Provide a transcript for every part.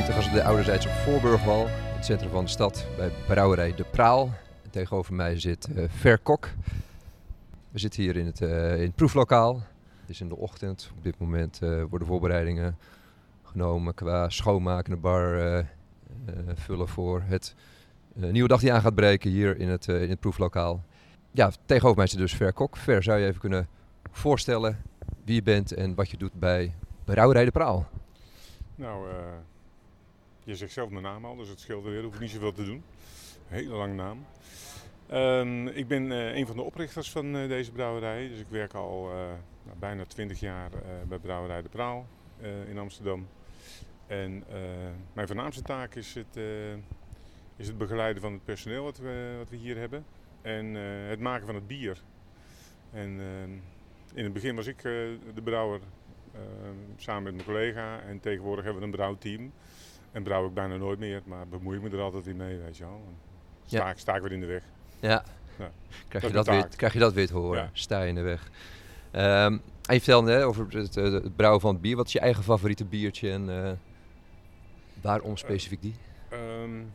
te gast op de ouderzijds op Voorburgwal, het centrum van de stad, bij brouwerij De Praal. En tegenover mij zit uh, Ver Kok. We zitten hier in het, uh, in het proeflokaal. Het is in de ochtend. Op dit moment uh, worden voorbereidingen genomen qua schoonmaken, de bar vullen voor het nieuwe dag die aan gaat breken hier in het, in het proeflokaal. Ja, tegenover mij zit dus Ver Kok. Ver, zou je even kunnen voorstellen wie je bent en wat je doet bij Brouwerij De Praal? Nou, je zegt zelf mijn naam al, dus het scheelt weer. Hoef ik niet zoveel te doen. Hele lange naam. Um, ik ben uh, een van de oprichters van uh, deze brouwerij. Dus ik werk al nou, bijna 20 jaar bij Brouwerij De Praal in Amsterdam. En mijn voornaamste taak is het, is het begeleiden van het personeel wat we, wat we hier hebben. En het maken van het bier. En in het begin was ik de brouwer Ehm, samen met mijn collega. En tegenwoordig hebben we een brouwteam. En brouw ik bijna nooit meer, maar bemoei ik me er altijd weer mee, weet je wel. Sta, ik, sta ik weer in de weg. Ja. ja. Krijg, je dat weer, krijg je dat weer te horen? Sta je in de weg. Um, en je vertelde over het, het, brouwen van het bier. Wat is je eigen favoriete biertje en uh, waarom specifiek die? Um,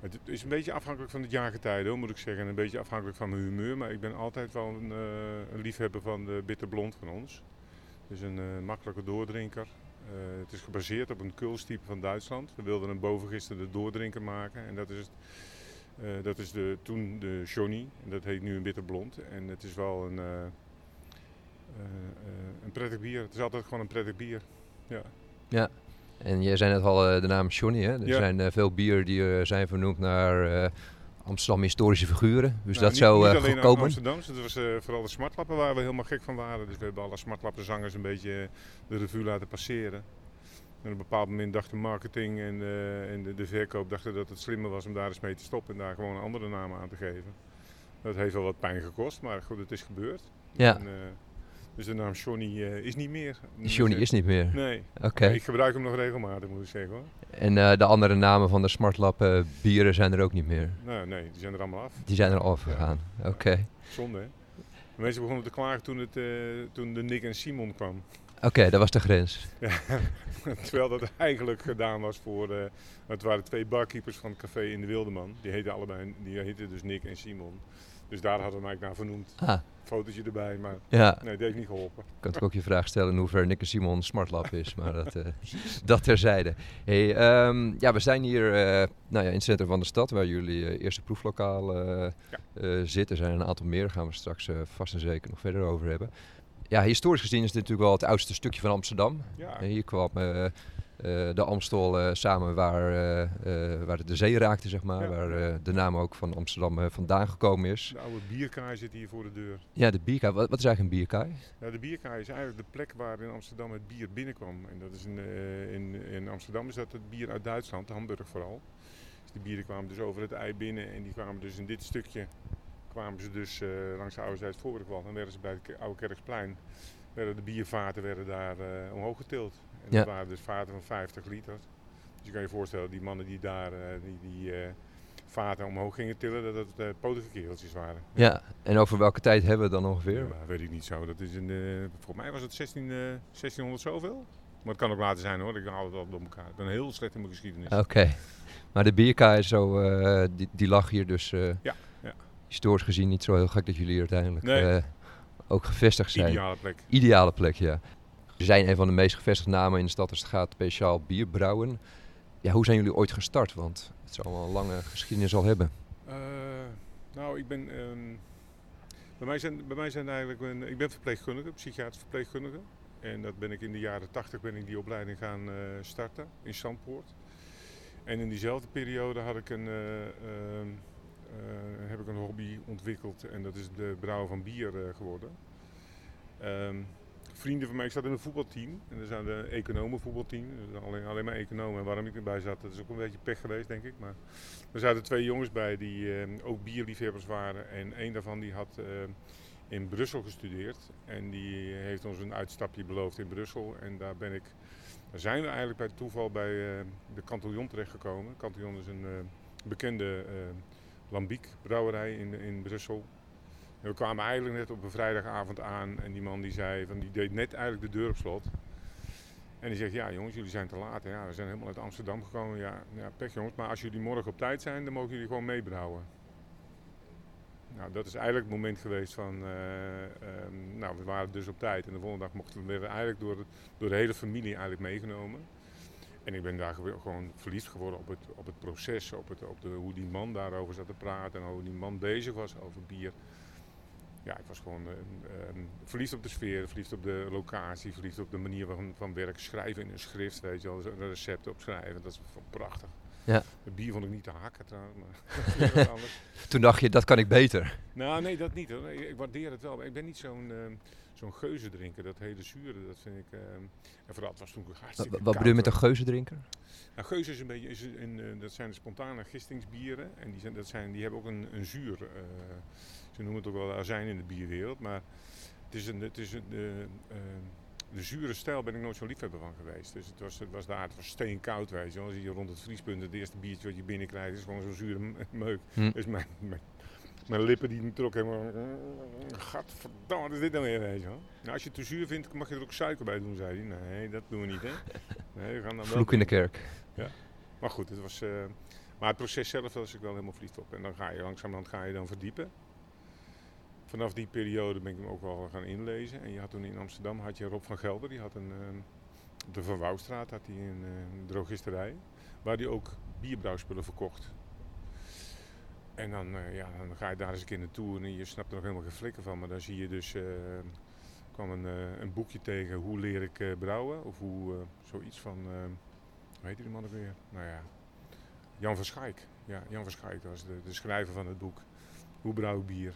het is een beetje afhankelijk van het jaargetijde, moet ik zeggen. En een beetje afhankelijk van mijn humeur. Maar ik ben altijd wel een, uh, een liefhebber van de bitterblond van ons. Is een makkelijke doordrinker. Uh, het is gebaseerd op een kulstype van Duitsland. We wilden een bovengisterde doordrinker maken. En dat is, het, uh, dat is de, toen de Johnny. En dat heet nu een bitterblond. En het is wel een, een prettig bier. Het is altijd gewoon een prettig bier. Ja. ja. En jij zei net al de naam Johnny. Hè? Er ja. zijn veel bier die zijn vernoemd naar Amsterdam historische figuren. Dus nou, dat zou niet uh, alleen komen. Amsterdam, het was uh, vooral de smartlappen waar we helemaal gek van waren. Dus we hebben alle smartlapenzangers een beetje de revue laten passeren. En op een bepaald moment dacht de marketing en, uh, en de, de, verkoop dachten dat het slimmer was om daar eens mee te stoppen en daar gewoon een andere namen aan te geven. Dat heeft wel wat pijn gekost, maar goed, het is gebeurd. Ja. En, dus de naam Johnny uh, is niet meer. Johnny is niet meer? Nee. Oké. ik gebruik hem nog regelmatig, moet ik zeggen hoor. En uh, de andere namen van de Smartlab uh, bieren zijn er ook niet meer? Nee, nee, die zijn er allemaal af. Die zijn er al afgegaan, ja. oké. Okay. Zonde hè. De mensen begonnen te klagen toen, het, toen de Nick en Simon kwam. Oké, okay, dat was de grens. ja, terwijl dat eigenlijk gedaan was voor... het waren twee barkeepers van het café in de Wildeman. Die heten allebei, die heten dus Nick en Simon. Dus daar hadden we mij naar vernoemd. Ah. Fotootje erbij, maar ja. nee, dat heeft niet geholpen. Ik kan ook je vraag stellen in hoever Nick en Simon Smartlab is, maar dat, uh, dat terzijde. Hey, um, ja, we zijn hier uh, nou ja, in het centrum van de stad, waar jullie uh, eerste proeflokaal ja. zitten. Er zijn een aantal meer, daar gaan we straks vast en zeker nog verder over hebben. Ja, historisch gezien is dit natuurlijk wel het oudste stukje van Amsterdam. Ja. hier kwam de Amstel uh, samen waar, uh, waar de zee raakte, zeg maar. Ja. Waar de naam ook van Amsterdam vandaan gekomen is. De oude bierkaai zit hier voor de deur. Ja, de bierkaai. Wat, wat is eigenlijk een bierkaai? De bierkaai is eigenlijk de plek waar in Amsterdam het bier binnenkwam. En dat is in, in, in Amsterdam is dat het bier uit Duitsland, Hamburg vooral. Dus die bieren kwamen dus over het ei binnen en die kwamen dus in dit stukje kwamen ze dus langs de oude zijde Voorburgwal. Dan werden ze bij het oude Kerksplein, werden de biervaten werden daar omhoog getild. En ja. dat waren dus vaten van 50 liter. Dus je kan je voorstellen, die mannen die daar uh, die, die uh, vaten omhoog gingen tillen, dat het uh, kereltjes waren. Ja. en over welke tijd hebben we dan ongeveer? Ja, weet ik niet zo. Dat is een, volgens mij was het 16, 1600 zoveel. Maar het kan ook later zijn hoor, ik haal het al door elkaar. Ik ben heel slecht in mijn geschiedenis. Oké, okay. maar de bierkaai zo, die, die lag hier dus ja, ja. historisch gezien niet zo heel gek dat jullie uiteindelijk nee. ook gevestigd zijn. Ideale plek. Ideale plek, ja. Zijn een van de meest gevestigde namen in de stad als het gaat speciaal bier brouwen. Ja, hoe zijn jullie ooit gestart? Want het zal wel een lange geschiedenis al hebben. Uh, nou, ik ben. Um, bij, mij zijn, bij mij zijn eigenlijk. Een, ik ben verpleegkundige, psychiatrisch verpleegkundige. En dat ben ik in de jaren 80 ben ik die opleiding gaan uh, starten in Zandpoort. En in diezelfde periode had ik een, uh, heb ik een hobby ontwikkeld en dat is de brouwen van bier geworden. Um, vrienden van mij, ik zat in een voetbalteam. En er zijn de economen voetbalteam. Alleen, alleen maar economen. En waarom ik erbij zat, dat is ook een beetje pech geweest, denk ik. Maar er zaten twee jongens bij die uh, ook bierliefhebbers waren. En één daarvan die had uh, in Brussel gestudeerd. En die heeft ons een uitstapje beloofd in Brussel. En daar ben ik, daar zijn we eigenlijk bij toeval bij uh, de Cantillon terechtgekomen. Cantillon is een bekende lambiek brouwerij in, in Brussel. We kwamen eigenlijk net op een vrijdagavond aan en die man die zei van die deed net eigenlijk de deur op slot. En die zegt, ja jongens, jullie zijn te laat. Ja, we zijn helemaal uit Amsterdam gekomen. Ja, ja, pech jongens, maar als jullie morgen op tijd zijn, dan mogen jullie gewoon meebrouwen. Nou, dat is eigenlijk het moment geweest van, eh, ehm, nou, we waren dus op tijd. En de volgende dag mochten we eigenlijk door door de hele familie eigenlijk meegenomen. En ik ben daar gewo- gewoon verliefd geworden op het, op het proces, op, het, op de, hoe die man daarover zat te praten en hoe die man bezig was over bier. Ja, ik was gewoon eh, ehm, verliefd op de sfeer, verliefd op de locatie, verliefd op de manier van, van werken. Schrijven in een schrift, weet je wel, een recept opschrijven, dat is prachtig. Ja. Het bier vond ik niet te hakken trouwens, wat. Toen dacht je, dat kan ik beter. Nou, nee, dat niet hoor. Ik, ik waardeer het wel. Maar ik ben niet zo'n ehm zo'n geuzendrinker. Dat hele zure, dat vind ik... ehm, en vooral, het was toen Wat, hartstikke wat koud, bedoel je met een geuzendrinker? Nou, geuze is een beetje... Is een, eh, dat zijn de spontane gistingsbieren. En die, zijn, dat zijn, die hebben ook een, een zuur. eh, ze noemen het ook wel azijn in de bierwereld. Maar het is een... Het is een de, zure stijl ben ik nooit zo'n liefhebber van geweest. Dus het was, het was daar, steenkoud, weet je. Als je rond het vriespunt het eerste biertje wat je binnenkrijgt, is gewoon zo'n zure me- meuk. Hm. Dus mijn, mijn, mijn lippen die trok helemaal... Gadverdamme, wat is dit nou weer, weet je wel. Nou, als je het te zuur vindt, mag je er ook suiker bij doen, zei hij. Nee, dat doen we niet, hè. Nee, we gaan dan Vloek in de kerk. Maar goed, het was... eh, maar het proces zelf was ik wel helemaal verliefd op. En dan ga je langzamerhand ga je dan verdiepen. Vanaf die periode ben ik hem ook wel gaan inlezen. En je had toen in Amsterdam had je Rob van Gelder. Die had een, ehm, op de Van Wouwstraat had hij een, eh, een drogisterij. Waar hij ook bierbrouwspullen verkocht. En dan, eh, ja, dan ga je daar eens een keer naartoe en je snapt er nog helemaal geen flikker van. Maar dan zie je dus, eh kwam een, eh, een boekje tegen hoe leer ik eh, brouwen. Of hoe, zoiets van, hoe heet die man ook weer? Nou ja, Jan van Schaik. Ja, Jan van Schaik was de, de schrijver van het boek. Hoe brouw ik bier?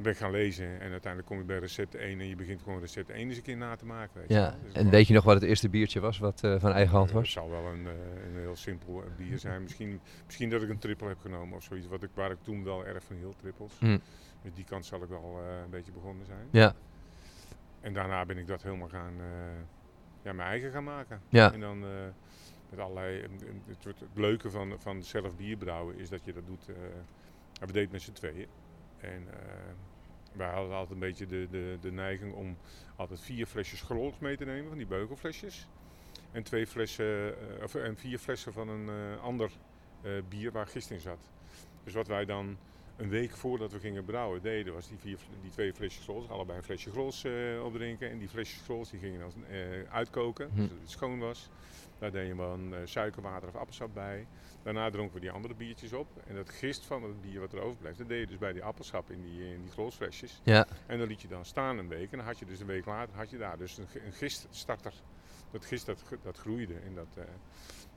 En ben ik gaan lezen en uiteindelijk kom je bij recept 1 en je begint gewoon recept 1 eens een keer na te maken. Weet je Ja. wel. Dus het En weet je nog wat het eerste biertje was, wat eh, van eigen hand eh, Het was? zal wel een, eh, een heel simpel bier zijn. Misschien, misschien dat ik een triple heb genomen of zoiets, wat ik, waar ik toen wel erg van hield, trippels. Hm. Dus die kant zal ik wel een beetje begonnen zijn. Ja, En daarna ben ik dat helemaal gaan, ja, mijn eigen gaan maken. ja, En dan met allerlei, het, het, het leuke van, van zelf bier brouwen is dat je dat doet, eh, we deden het met z'n tweeën. En eh, wij hadden altijd een beetje de, de, de neiging om altijd vier flesjes Grols mee te nemen, van die beugelflesjes. En, twee flessen, eh, of, en vier flessen van een eh, ander bier waar gist in zat. Dus wat wij dan een week voordat we gingen brouwen deden, was die, vier, die twee flesjes Grols, allebei een flesje Grols eh, opdrinken. En die flesjes Grols die gingen dan eh, uitkoken, Hm. zodat het schoon was. Daar deed je dan eh, suikerwater of appelsap bij. Daarna dronken we die andere biertjes op. En dat gist van het bier wat er overbleef, dat deed je dus bij die appelsap in die, in die Grolsflesjes. ja, En dan liet je dan staan een week. En dan had je dus een week later had je daar dus een, een giststarter. Dat gist dat, dat groeide. En dat,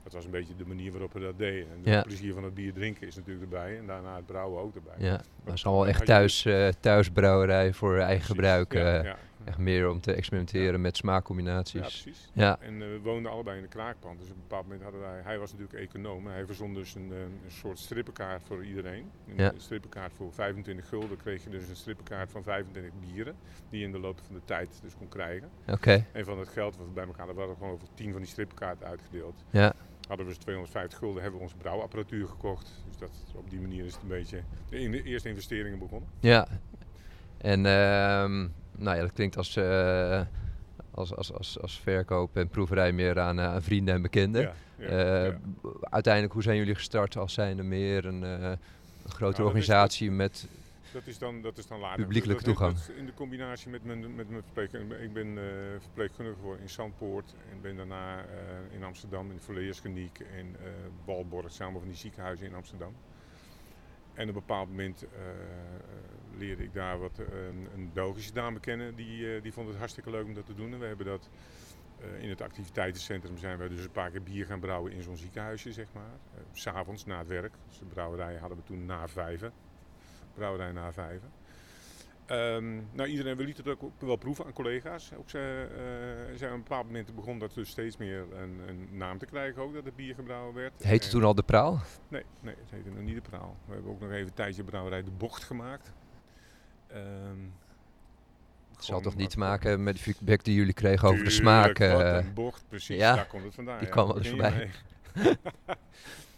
dat was een beetje de manier waarop we dat deden. En Ja. het plezier van het bier drinken is natuurlijk erbij. En daarna het brouwen ook erbij. ja. Dat is allemaal echt thuis, eh thuisbrouwerij voor eigen Precies. gebruik. Ja, eh, ja. Echt meer om te experimenteren Ja. met Ja, smaakcombinaties. precies. Ja, En eh, we woonden allebei in de kraakpand. Dus op een bepaald moment hadden wij... Hij was natuurlijk econoom. Hij verzond dus een, een soort strippenkaart voor iedereen. Een Ja. strippenkaart voor 25 gulden kreeg je dus een strippenkaart van 25 bieren. Die je in de loop van de tijd dus kon krijgen. oké. En van het geld wat we bij elkaar hadden, we hadden gewoon over 10 van die strippenkaarten uitgedeeld. Ja, Hadden we dus 250 gulden, hebben we onze brouwapparatuur gekocht. Dus dat, op die manier is het een beetje de, in de eerste investeringen begonnen. ja. En ehm, nou ja, dat klinkt als, eh, als, als, als, als verkoop en proeverij meer aan, eh, aan vrienden en bekenden. Ja, ja, Eh, ja. Uiteindelijk, hoe zijn jullie gestart als zijnde meer een, een grote is- organisatie met... Dat is dan, dat is dan later. Dat- toegang. in de combinatie met mijn, met mijn verpleegkundige. Ik ben eh verpleegkundige geworden in Zandpoort. En ben daarna eh, in Amsterdam in de Verleerskliniek en eh Walborg, samen van die ziekenhuizen in Amsterdam. En op een bepaald moment leerde ik daar wat, een, een Belgische dame kennen. Die, die vond het hartstikke leuk om dat te doen. En we hebben dat in het activiteitencentrum zijn we dus een paar keer bier gaan brouwen in zo'n ziekenhuisje, zeg maar. S S'avonds na het werk. Dus de brouwerij hadden we toen na vijven. Brouwerij na vijven. Ehm, nou, iedereen, we lieten het ook wel proeven aan collega's. Ook ze, eh, zijn op een bepaald moment begon dat dus steeds meer een, een naam te krijgen ook, dat het bier gebrouwen werd. Heette En- toen al De Praal? Nee, nee, het heette nog niet de Praal. We hebben ook nog even een tijdje brouwerij De Bocht gemaakt. Ehm, Het zal toch niet te maken met de feedback die jullie kregen over de smaak? wat eh, bocht, precies. ja, daar komt het vandaan. die ja. kwam je voorbij.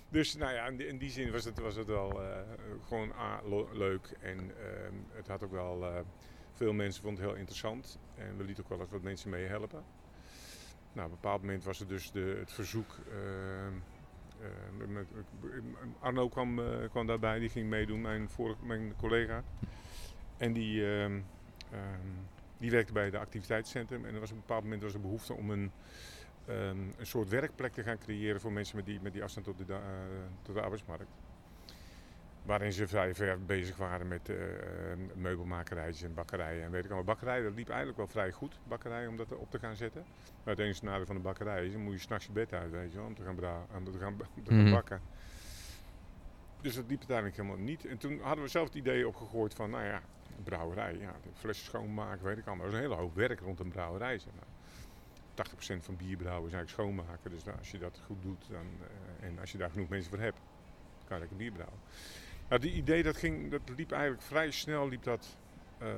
dus nou ja, in die, in die zin was het, was het wel eh, gewoon A, lo- leuk. En ehm, het had ook wel... eh, veel mensen vonden het heel interessant. En we lieten ook wel eens wat mensen meehelpen. Nou, op een bepaald moment was er dus de, het verzoek. ehm, eh, met- Arno kwam, eh, kwam daarbij, die ging meedoen, mijn, vorige, mijn collega. En die, ehm, ehm, die werkte bij het activiteitscentrum. En er was op een bepaald moment was er behoefte om een, ehm, een soort werkplek te gaan creëren voor mensen met die, met die afstand tot de, eh, tot de arbeidsmarkt. Waarin ze vrij ver bezig waren met eh, eh, meubelmakerijtjes en bakkerijen. En weet ik allemaal. Bakkerij, dat liep eigenlijk wel vrij goed, bakkerij, om dat op te gaan zetten. Maar het enige nadeel van de bakkerij is, dan moet je s'nachts je bed uit, weet je wel, om te gaan, om te gaan, om te gaan Mhm. bakken. Dus dat liep uiteindelijk helemaal niet. En toen hadden we zelf het idee opgegooid van, nou ja, brouwerij, ja, de flessen schoonmaken, weet ik allemaal. Er is een hele hoop werk rond een brouwerij, zeg maar. 80% van bierbrouwen is eigenlijk schoonmaken. Dus nou, als je dat goed doet dan, eh, en als je daar genoeg mensen voor hebt, kan je lekker bier brouwen. Nou, die idee dat ging, dat liep eigenlijk vrij snel, liep dat eh,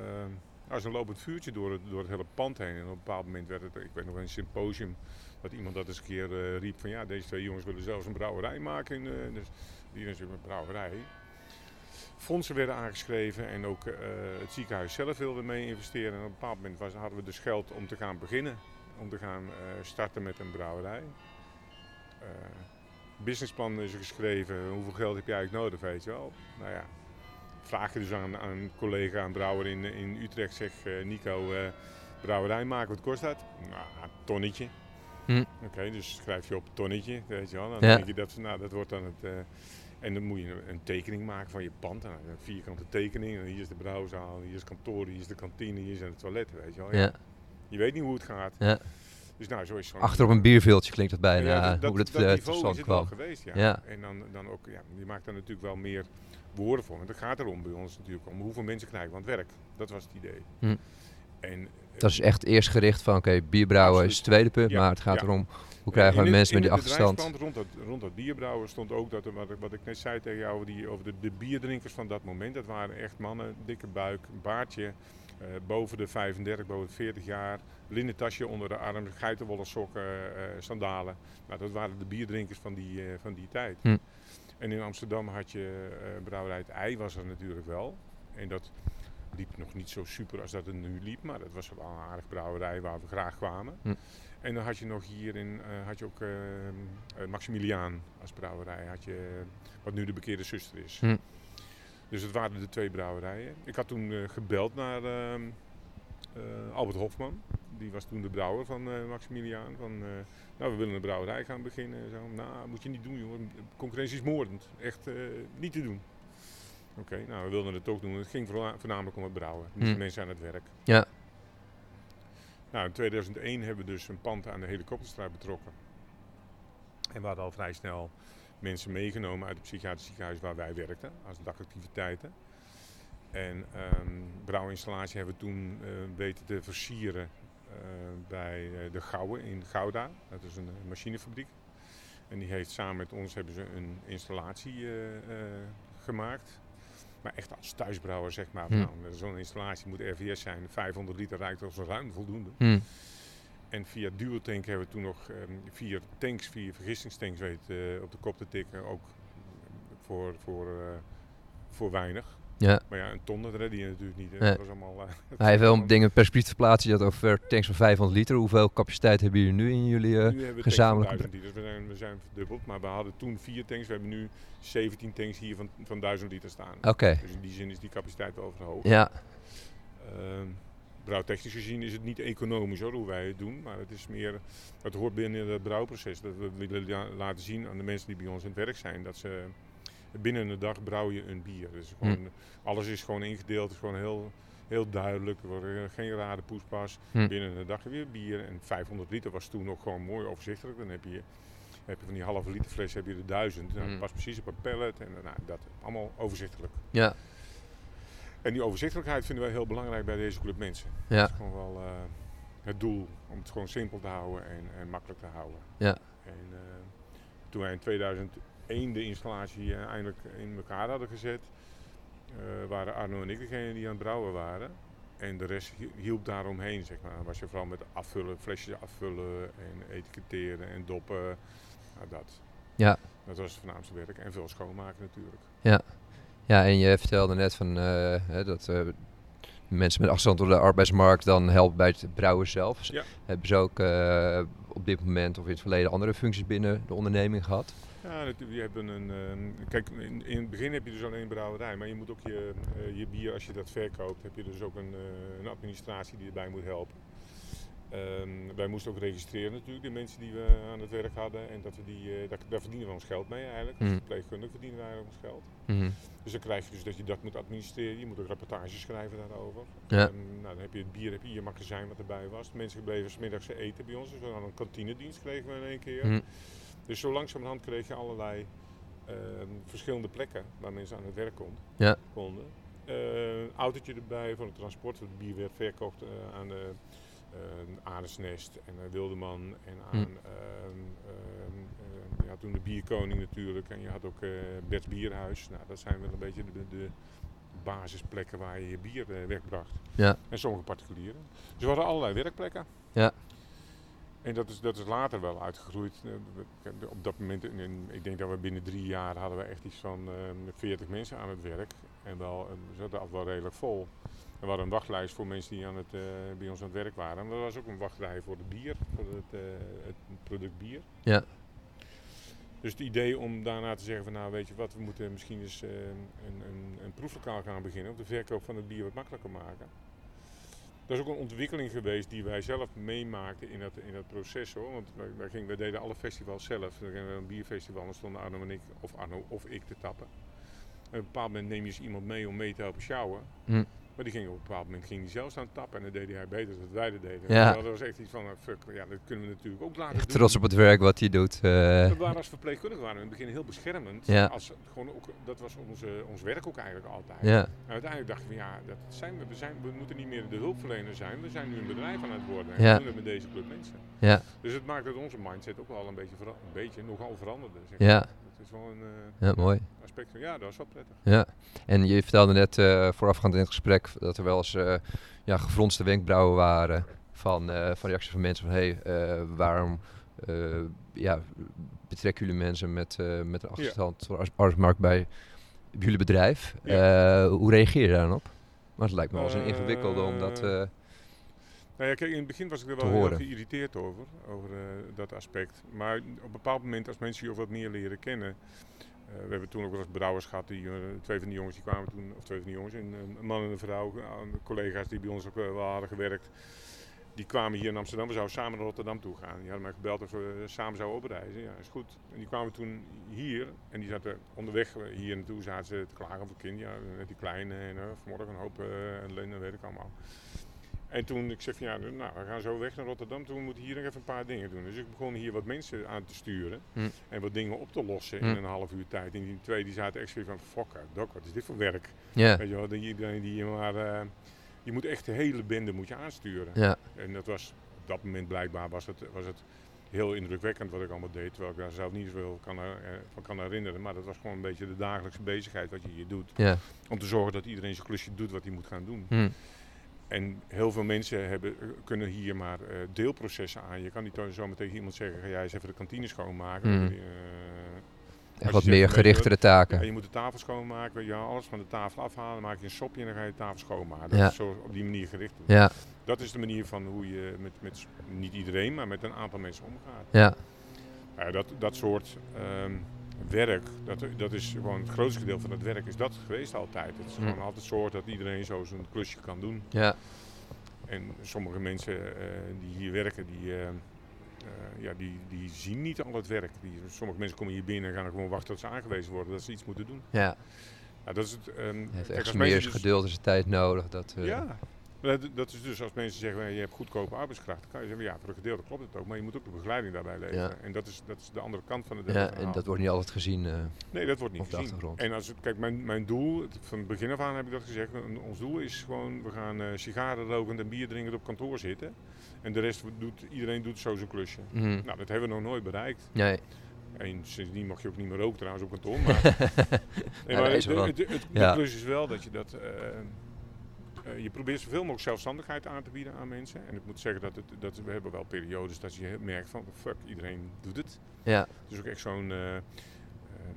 als een lopend vuurtje door het, door het hele pand heen. En op een bepaald moment werd het, ik weet nog een symposium, dat iemand dat eens een keer eh, riep van ja, deze twee jongens willen zelfs een brouwerij maken. Dus die is een brouwerij. Fondsen werden aangeschreven en ook het ziekenhuis zelf wilde mee investeren. En op een bepaald moment hadden we dus geld om te gaan beginnen, om te gaan eh, starten met een brouwerij. Eh, businessplan is er geschreven, hoeveel geld heb je eigenlijk nodig, weet je wel. Nou ja, vraag je dus aan, aan een collega, een brouwer in, in Utrecht, zeg eh, Nico, brouwerij maken, wat kost dat? Nou, een tonnetje. Hm. Oké, dus schrijf je op tonnetje, weet je wel. Dan Ja. denk je dat, nou, dat wordt dan het... en dan moet je een- tekening maken van je pand. Nou, een vierkante tekening. En hier is de brouwzaal, hier is het kantoor, hier is de kantine, hier zijn de toiletten, weet je wel. Ja. Je weet niet hoe het gaat. Ja. Dus nou, zo is. Achter op een bierveeltje klinkt dat bijna, Ja, hoe dat, dat eh, niveau is het wel kwam. geweest, ja. Ja. En dan, dan ook, ja, je maakt daar natuurlijk wel meer woorden voor. Want het gaat erom bij ons natuurlijk om hoeveel mensen krijgen we aan het werk. Dat was het idee. Hm. En, eh, Dat is echt eerst gericht van, oké, bierbrouwen is het tweede punt, Ja, maar het gaat erom, hoe krijgen we mensen met die achterstand? Rond dat, rond dat bierbrouwen stond ook dat, wat, ik- wat ik net zei tegen jou, over, die, over de, de bierdrinkers van dat moment. Dat waren echt mannen, dikke buik, baardje, eh, boven de 35, boven de 40 jaar. Linnen tasje onder de arm, geitenwolle sokken, eh, sandalen. Nou, dat waren de bierdrinkers van die, eh, van die tijd. Hm. En in Amsterdam had je eh brouwerij Het Ei, was er natuurlijk wel. En dat liep nog niet zo super als dat het nu liep, maar dat was wel een aardig brouwerij waar we graag kwamen. Hm. En dan had je nog hierin eh, had je ook eh, eh, Maximiliaan als brouwerij, had je, eh, wat nu de bekeerde zuster is. Hm. Dus het waren de twee brouwerijen. Ik had toen eh, gebeld naar ehm, eh, Albert Hofman. Die was toen de brouwer van eh, Maximiliaan. Van, nou, we willen een brouwerij gaan beginnen. en Zo. Nou, moet je niet doen, jongen. Concurrentie is moordend. Echt niet te doen. Oké, nou, we wilden het ook doen. Het ging voornamelijk om het brouwen. De mensen aan het werk. Ja. Nou, in 2001 hebben we dus een pand aan de helikopterstraat betrokken. En we hadden al vrij snel mensen meegenomen uit het psychiatrisch ziekenhuis waar wij werkten, als dagactiviteiten. En ehm brouwinstallatie hebben we toen eh, weten te versieren eh, bij eh, de Gouwen in Gouda. Dat is een machinefabriek. En die heeft samen met ons hebben ze een installatie gemaakt. Maar echt als thuisbrouwer zeg maar. Nou, Zo'n installatie moet RVS zijn. 500 liter rijdt als ruim voldoende. Hm. En via Duotank hebben we toen nog ehm, vier tanks, vier vergistingstanks weten eh, op de kop te tikken. Ook voor, voor, eh, voor weinig. Ja. Maar ja, een ton dat redde je natuurlijk niet. Dat was allemaal, eh, Hij heeft wel dingen perspectief te plaatsen. Je had over tanks van 500 liter. Hoeveel capaciteit hebben jullie nu in jullie... eh, nu hebben we gezamenlijke gezamenlijk 1000 liters. We zijn, we zijn verdubbeld, maar we hadden toen vier tanks. We hebben nu 17 tanks hier van, van 1000 liter staan. Oké, Dus in die zin is die capaciteit wel verhoogd. ja. Ehm, brouwtechnisch gezien is het niet economisch hoor, hoe wij het doen. Maar het is meer, het hoort binnen het brouwproces. Dat we willen la- laten zien aan de mensen die bij ons in het werk zijn. Dat ze binnen een dag brouw je een bier. Dus gewoon, Alles is gewoon ingedeeld, is gewoon heel, heel duidelijk. Er geen rare poespas. Hm. Binnen een dag je bier. En 500 liter was toen nog gewoon mooi overzichtelijk. Dan heb je, heb je van die halve liter fles heb je er duizend. Nou, Hm. dat past precies op een pallet. En nou, dat allemaal overzichtelijk. Ja, En die overzichtelijkheid vinden wij heel belangrijk bij deze club mensen. Ja. Dat is gewoon wel eh, het doel om het gewoon simpel te houden en, en makkelijk te houden. Ja. En eh, toen wij in 2001 de installatie eh, eindelijk in elkaar hadden gezet, waren Arno en ik degene die aan het brouwen waren. En de rest hi- hielp daaromheen, zeg maar. Was je vooral met afvullen, flesjes afvullen en etiketteren en doppen. Nou, dat. Ja. Dat was het voornaamste werk. En veel schoonmaken natuurlijk. Ja, en je vertelde net van, eh, dat eh, mensen met afstand door de arbeidsmarkt dan helpen bij het brouwen zelf. Ja. Hebben ze ook eh, op dit moment of in het verleden andere functies binnen de onderneming gehad? Ja, je hebt een, ehm, kijk, in, in het begin heb je dus alleen een brouwerij, maar je moet ook je, je bier, als je dat verkoopt, heb je dus ook een, een administratie die erbij moet helpen. Ehm, wij moesten ook registreren natuurlijk, de mensen die we aan het werk hadden. En dat we die, eh, daar, daar verdienen we ons geld mee eigenlijk. Mhm. Als verpleegkundige verdienen wij ons geld. Mhm. Dus dan krijg je dus dat je dat moet administreren. Je moet ook rapportages schrijven daarover. Ja. Ehm, nou, dan heb je het bier, heb je je magazijn wat erbij was. Mensen bleven 's middags eten bij ons. Dus we hadden een kantinedienst kregen we in één keer. Mhm. Dus zo langzamerhand kreeg je allerlei ehm, verschillende plekken waar mensen aan het werk kon, Ja. konden. Een autootje erbij voor het transport. Het bier werd verkocht eh, aan de Aardesnest en aan Wildeman en aan Hm. ehm, ehm, ja, toen de Bierkoning natuurlijk. En je had ook eh Bert's Bierhuis. Nou, dat zijn wel een beetje de, de basisplekken waar je je bier eh, wegbracht. Ja. En sommige particulieren. Dus we hadden allerlei werkplekken. Ja. En dat is, dat is later wel uitgegroeid. Eh, Op dat moment, in- ik denk dat we binnen drie jaar hadden we echt iets van ehm 40 mensen aan het werk. En wel, eh, we zaten altijd wel redelijk vol. En we hadden een wachtlijst voor mensen die aan het, eh, bij ons aan het werk waren. Maar er was ook een wachtrij voor het bier, voor het, eh, het product bier. Ja. Dus het idee om daarna te zeggen van nou weet je wat, we moeten misschien eens eh, een, een, een proeflokaal gaan beginnen om de verkoop van het bier wat makkelijker maken. Dat is ook een ontwikkeling geweest die wij zelf meemaakten in dat, in dat proces hoor. Want wij, wij, gingen, wij deden alle festivals zelf. We gingen een bierfestival en dan stonden Arno en ik, of Arno of ik te tappen. En op een bepaald moment neem je eens iemand mee om mee te helpen sjouwen. Hm. Maar die ging op een bepaald moment ging die zelf staan tappen en dat deed hij beter dan dat wij dat deden. Ja. Dat was echt iets van, eh, fuck, ja, dat kunnen we natuurlijk ook laten Echt doen. trots op het werk wat hij doet. eh. We waren als verpleegkundige waren we in het begin heel beschermend. Ja. Als, gewoon ook, dat was onze, ons werk ook eigenlijk altijd. ja. En uiteindelijk dachten we, ja, dat zijn we, we, zijn, we moeten niet meer de hulpverlener zijn. We zijn nu een bedrijf aan het worden. En Ja. we doen het met deze club mensen. Ja. Dus het maakt dat onze mindset ook wel een beetje, vera- een beetje nogal veranderde. Zeg Ja. maar. Is wel een eh, ja, mooi. aspect ja, dat is wel prettig. Ja, en je vertelde net eh, voorafgaand in het gesprek dat er wel eens eh, ja, gefronste wenkbrauwen waren van, van reacties van mensen van hé, hey, waarom ja, betrekken jullie mensen met, met een achterstand de arbeidsmarkt bij jullie bedrijf? Hoe reageer je daar dan op? Maar het lijkt me wel eens een ingewikkelde om dat... Eh, eh, Nou ja, kijk, in het begin was ik er wel heel geïrriteerd over, over eh, dat aspect. Maar op een bepaald moment, als mensen je ook wat meer leren kennen. eh, we hebben toen ook wel eens brouwers gehad, die, eh, twee van die jongens die kwamen toen, of twee van die jongens, een, een man en een vrouw, collega's die bij ons ook wel hadden gewerkt. Die kwamen hier in Amsterdam, we zouden samen naar Rotterdam toe gaan. Die hadden mij gebeld of we samen zouden opreizen. Ja, is goed. En die kwamen toen hier en die zaten onderweg hier naartoe, zaten ze te klagen over het kind. Ja, met die kleine en vanmorgen een hoop eh ellende, weet ik allemaal. En toen ik zeg van ja, nou we gaan zo weg naar Rotterdam, toen moeten we hier nog even een paar dingen doen. Dus ik begon hier wat mensen aan te sturen Hm. en wat dingen op te lossen Hm. in een half uur tijd. En die twee die zaten echt zoiets van, fuck dok, wat is dit voor werk? Weet je wel, die, iedereen die je maar, eh, je moet echt de hele bende moet je aansturen. En dat was, op dat moment blijkbaar was het, was het heel indrukwekkend wat ik allemaal deed. Terwijl ik daar zelf niet zoveel kan, eh, van kan herinneren. Maar dat was gewoon een beetje de dagelijkse bezigheid wat je hier doet. Om te zorgen dat iedereen zijn klusje doet wat hij moet gaan doen. Hm. En heel veel mensen hebben, eh, kunnen hier maar eh, deelprocessen aan. Je kan niet zomaar tegen iemand zeggen, ga jij eens even de kantine schoonmaken. Mm. Eh, Echt wat meer gerichtere ja, taken. je moet de tafel schoonmaken, je, alles van de tafel afhalen, maak je een sopje en dan ga je de tafel schoonmaken. Dat Ja. is zo op die manier gericht. Ja, Dat is de manier van hoe je met, met niet iedereen, maar met een aantal mensen omgaat. ja, Ja, dat, dat soort ehm, werk, dat, dat is gewoon het grootste gedeelte van het werk is dat geweest altijd. Het is Hm. gewoon altijd zorgen dat iedereen zo zijn klusje kan doen. ja, En sommige mensen eh, die hier werken, die, eh, eh, ja, die, die zien niet al het werk. Die, sommige mensen komen hier binnen en gaan gewoon wachten tot ze aangewezen worden dat ze iets moeten doen. ja. Ja, dat is het, ehm, hebt kijk, echt als meer dus- geduld en tijd nodig. Dat, Ja, dat, dat is dus als mensen zeggen, je hebt goedkope arbeidskracht, dan kan je zeggen, ja, voor een gedeelte klopt het ook, maar je moet ook de begeleiding daarbij leveren. Ja. En dat is, dat is de andere kant van het ja, en dat wordt niet altijd gezien. eh, Nee, dat wordt niet gezien. En als het, kijk, mijn, mijn doel, het- van het begin af aan heb ik dat gezegd, ons doel is gewoon, we gaan eh sigaren rokend en bier drinkend op kantoor zitten. En de rest doet, iedereen doet zo zijn klusje. mhm. Nou, dat hebben we nog nooit bereikt. Nee, En sindsdien mag je ook niet meer roken trouwens op kantoor. Maar, nee, Ja, maar het, het, het- Ja. de klus is wel dat je dat... eh, je probeert zoveel mogelijk zelfstandigheid aan te bieden aan mensen. En ik moet zeggen dat, het, dat we hebben wel periodes dat je merkt van fuck, iedereen doet het. ja, Het is ook echt zo'n. eh, eh,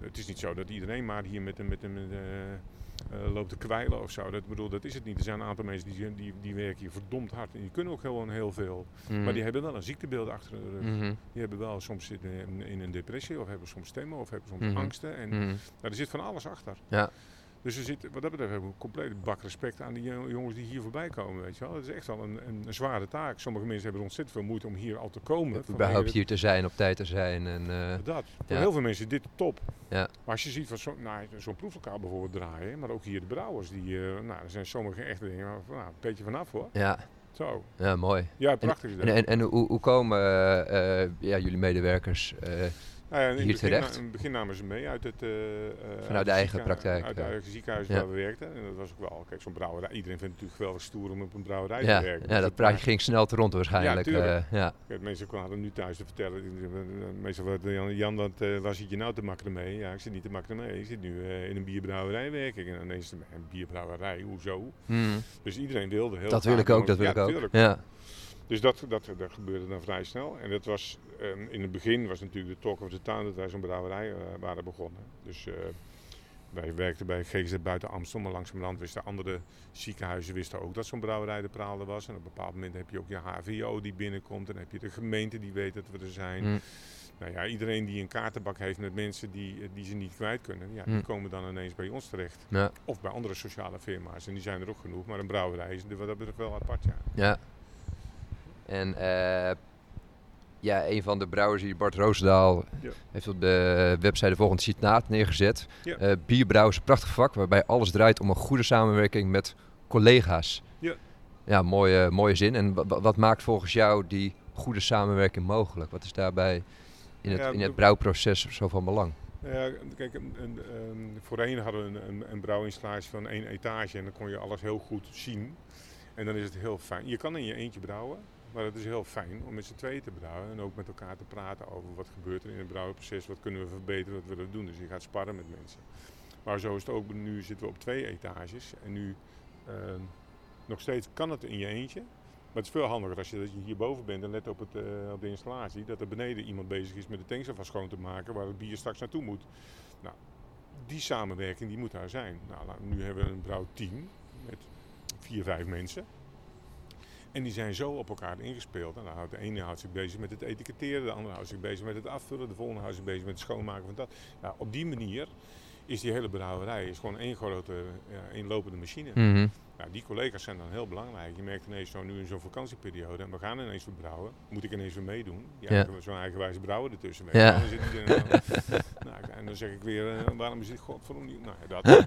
het is niet zo dat iedereen maar hier met een, met een, eh, eh, loopt te kwijlen of zo. Dat, bedoel, dat is het niet. Er zijn een aantal mensen die, die, die werken hier verdomd hard. En die kunnen ook gewoon heel veel. Mhm. Maar die hebben wel een ziektebeeld achter de rug. Mhm. Die hebben wel soms zitten in, in een depressie of hebben soms stemmen of hebben soms Mhm. angsten. En nou, er zit van alles achter. Ja. Dus er zit, wat dat betreft hebben we een complete bak respect aan die jo- jongens die hier voorbij komen. Weet je wel. Het is echt wel een, een, een zware taak. Sommige mensen hebben ontzettend veel moeite om hier al te komen. Überhaupt hier te zijn, op tijd te zijn. En, eh, dat. Voor Ja. heel veel mensen dit top. Ja. Maar als je ziet van zo, nou, zo'n proeflokaal bijvoorbeeld draaien, maar ook hier de brouwers, die, eh, nou, er zijn sommige echte dingen, maar, nou, een beetje vanaf hoor. ja, Zo. ja, mooi. Ja, prachtig dat. En, en, en hoe, hoe komen eh, ja, jullie medewerkers? Nou ja, in, hier het begin, terecht? in het begin namen ze mee uit het, eh, eh, uit de eigen praktijk, Uit ja. het eigen ziekenhuis Ja. waar we werkten. En dat was ook wel, kijk, zo'n brouwerij. Iedereen vindt het natuurlijk geweldig stoer om op een brouwerij ja, te werken. ja, Dus dat praatje ging snel te rond waarschijnlijk. tuurlijk. eh, ja. Kijk, mensen kwamen nu thuis te vertellen. Meestal wat Jan, Jan eh, waar zit je nou te makkeren mee? Ja, ik zit niet te makkeren mee. Ik zit nu in een bierbrouwerij werk ik. En ineens, een bierbrouwerij, hoezo? Mhm. Dus iedereen wilde heel Dat wil ik ook, dat wil ja, ik ook. Ja. Dus dat, dat, dat gebeurde dan vrij snel. En dat was, ehm, in het begin was natuurlijk de talk of the town dat wij zo'n brouwerij eh, waren begonnen. Dus eh, wij werkten bij GGZ buiten Amstel, maar langzamerhand wisten andere ziekenhuizen wisten ook dat zo'n brouwerij de praalde was. En op een bepaald moment heb je ook je HVO die binnenkomt en heb je de gemeente die weet dat we er zijn. Mhm. Nou ja, iedereen die een kaartenbak heeft met mensen die, eh, die ze niet kwijt kunnen, ja, die Hmm. komen dan ineens bij ons terecht. Ja. Of bij andere sociale firma's. En die zijn er ook genoeg, maar een brouwerij is wat dat betreft wel apart, ja. Ja. En eh, ja, een van de brouwers hier, Bart Roosendaal, Ja. heeft op de website de volgende citaat neergezet. Ja. Eh, is een prachtig vak waarbij alles draait om een goede samenwerking met collega's. Ja. Ja, mooie, mooie zin. En wa- wa- wat maakt volgens jou die goede samenwerking mogelijk? Wat is daarbij in het, Ja, in het brouwproces zo van belang? Ja, kijk, een, een, voorheen hadden we een, een, een brouwinstallatie van één etage en dan kon je alles heel goed zien. En dan is het heel fijn. Je kan in je eentje brouwen, maar het is heel fijn om met z'n tweeën te brouwen. En ook met elkaar te praten over wat gebeurt er in het brouwproces, wat kunnen we verbeteren, wat willen we doen. Dus je gaat sparren met mensen. Maar zo is het ook, nu zitten we op twee etages en nu ehm, nog steeds kan het in je eentje. Maar het is veel handiger als je, dat je hierboven bent en let op, het, eh, op de installatie. Dat er beneden iemand bezig is met de tanks ervan schoon te maken waar het bier straks naartoe moet. Nou, die samenwerking die moet daar zijn. Nou, nu hebben we een brouwteam met vier, vijf mensen. En die zijn zo op elkaar ingespeeld. En dan houdt de ene houdt zich bezig met het etiketteren, de andere houdt zich bezig met het afvullen, de volgende houdt zich bezig met het schoonmaken van dat. Nou, op die manier is die hele brouwerij is gewoon één grote, ja, één lopende machine. Mhm. Nou, die collega's zijn dan heel belangrijk. Je merkt ineens zo nu in zo'n vakantieperiode en we gaan ineens verbrouwen. Moet ik ineens weer meedoen? Ja, Ja. zo'n eigenwijze brouwer ertussen. Ja. Dan zit nou, en dan zeg ik weer, eh, waarom is dit godverdomme niet? Nou ja, dat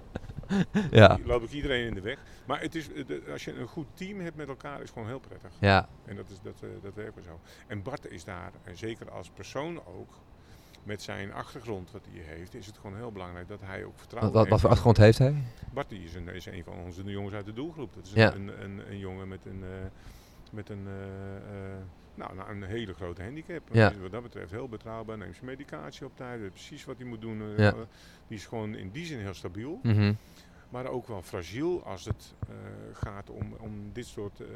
Ja. loop ik iedereen in de weg. Maar het is, als je een goed team hebt met elkaar, is het gewoon heel prettig. Ja. En dat, is, dat, eh, dat werkt zo. En Bart is daar, en zeker als persoon ook, met zijn achtergrond wat hij heeft, is het gewoon heel belangrijk dat hij ook vertrouwen wat, wat voor achtergrond heeft hij? Bart is een, is een van onze jongens uit de doelgroep. Dat is Ja. een, een, een, jongen met een, eh, met een, eh, nou, nou, een hele grote handicap. Ja. Wat dat betreft heel betrouwbaar, neemt zijn medicatie op tijd, weet precies wat hij moet doen. eh, Ja. Die is gewoon in die zin heel stabiel, Mhm. maar ook wel fragiel als het eh, gaat om, om dit soort eh,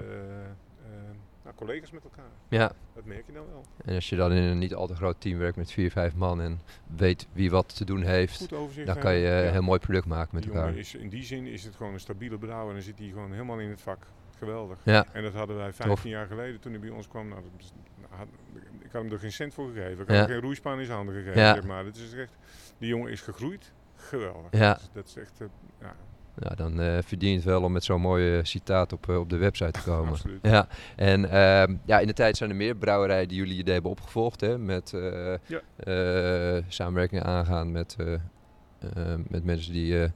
nou, collega's met elkaar. Ja. Dat merk je dan wel. En als je dan in een niet al te groot team werkt met vier, vijf man en weet wie wat te doen heeft, dan kan je een Ja. heel mooi product maken met Die elkaar. is, in die zin is het gewoon een stabiele brouwer en dan zit hij gewoon helemaal in het vak. Geweldig. Ja. En dat hadden wij 15 Tof. jaar geleden toen hij bij ons kwam. Nou, dat nou, had- ik had hem er geen cent voor gegeven. Ik had Ja. hem geen roeispaan in zijn handen gegeven. Ja. Zeg maar. Het is echt, die jongen is gegroeid. Geweldig. Ja. Dat, is, dat is echt, eh, ja, Ja, dan eh verdient het wel om met zo'n mooi eh, citaat op, eh, op de website te komen. absoluut. Ja, en ehm, ja, in de tijd zijn er meer brouwerijen die jullie idee hebben opgevolgd. Hè, met Ja. samenwerkingen aangaan met, met mensen die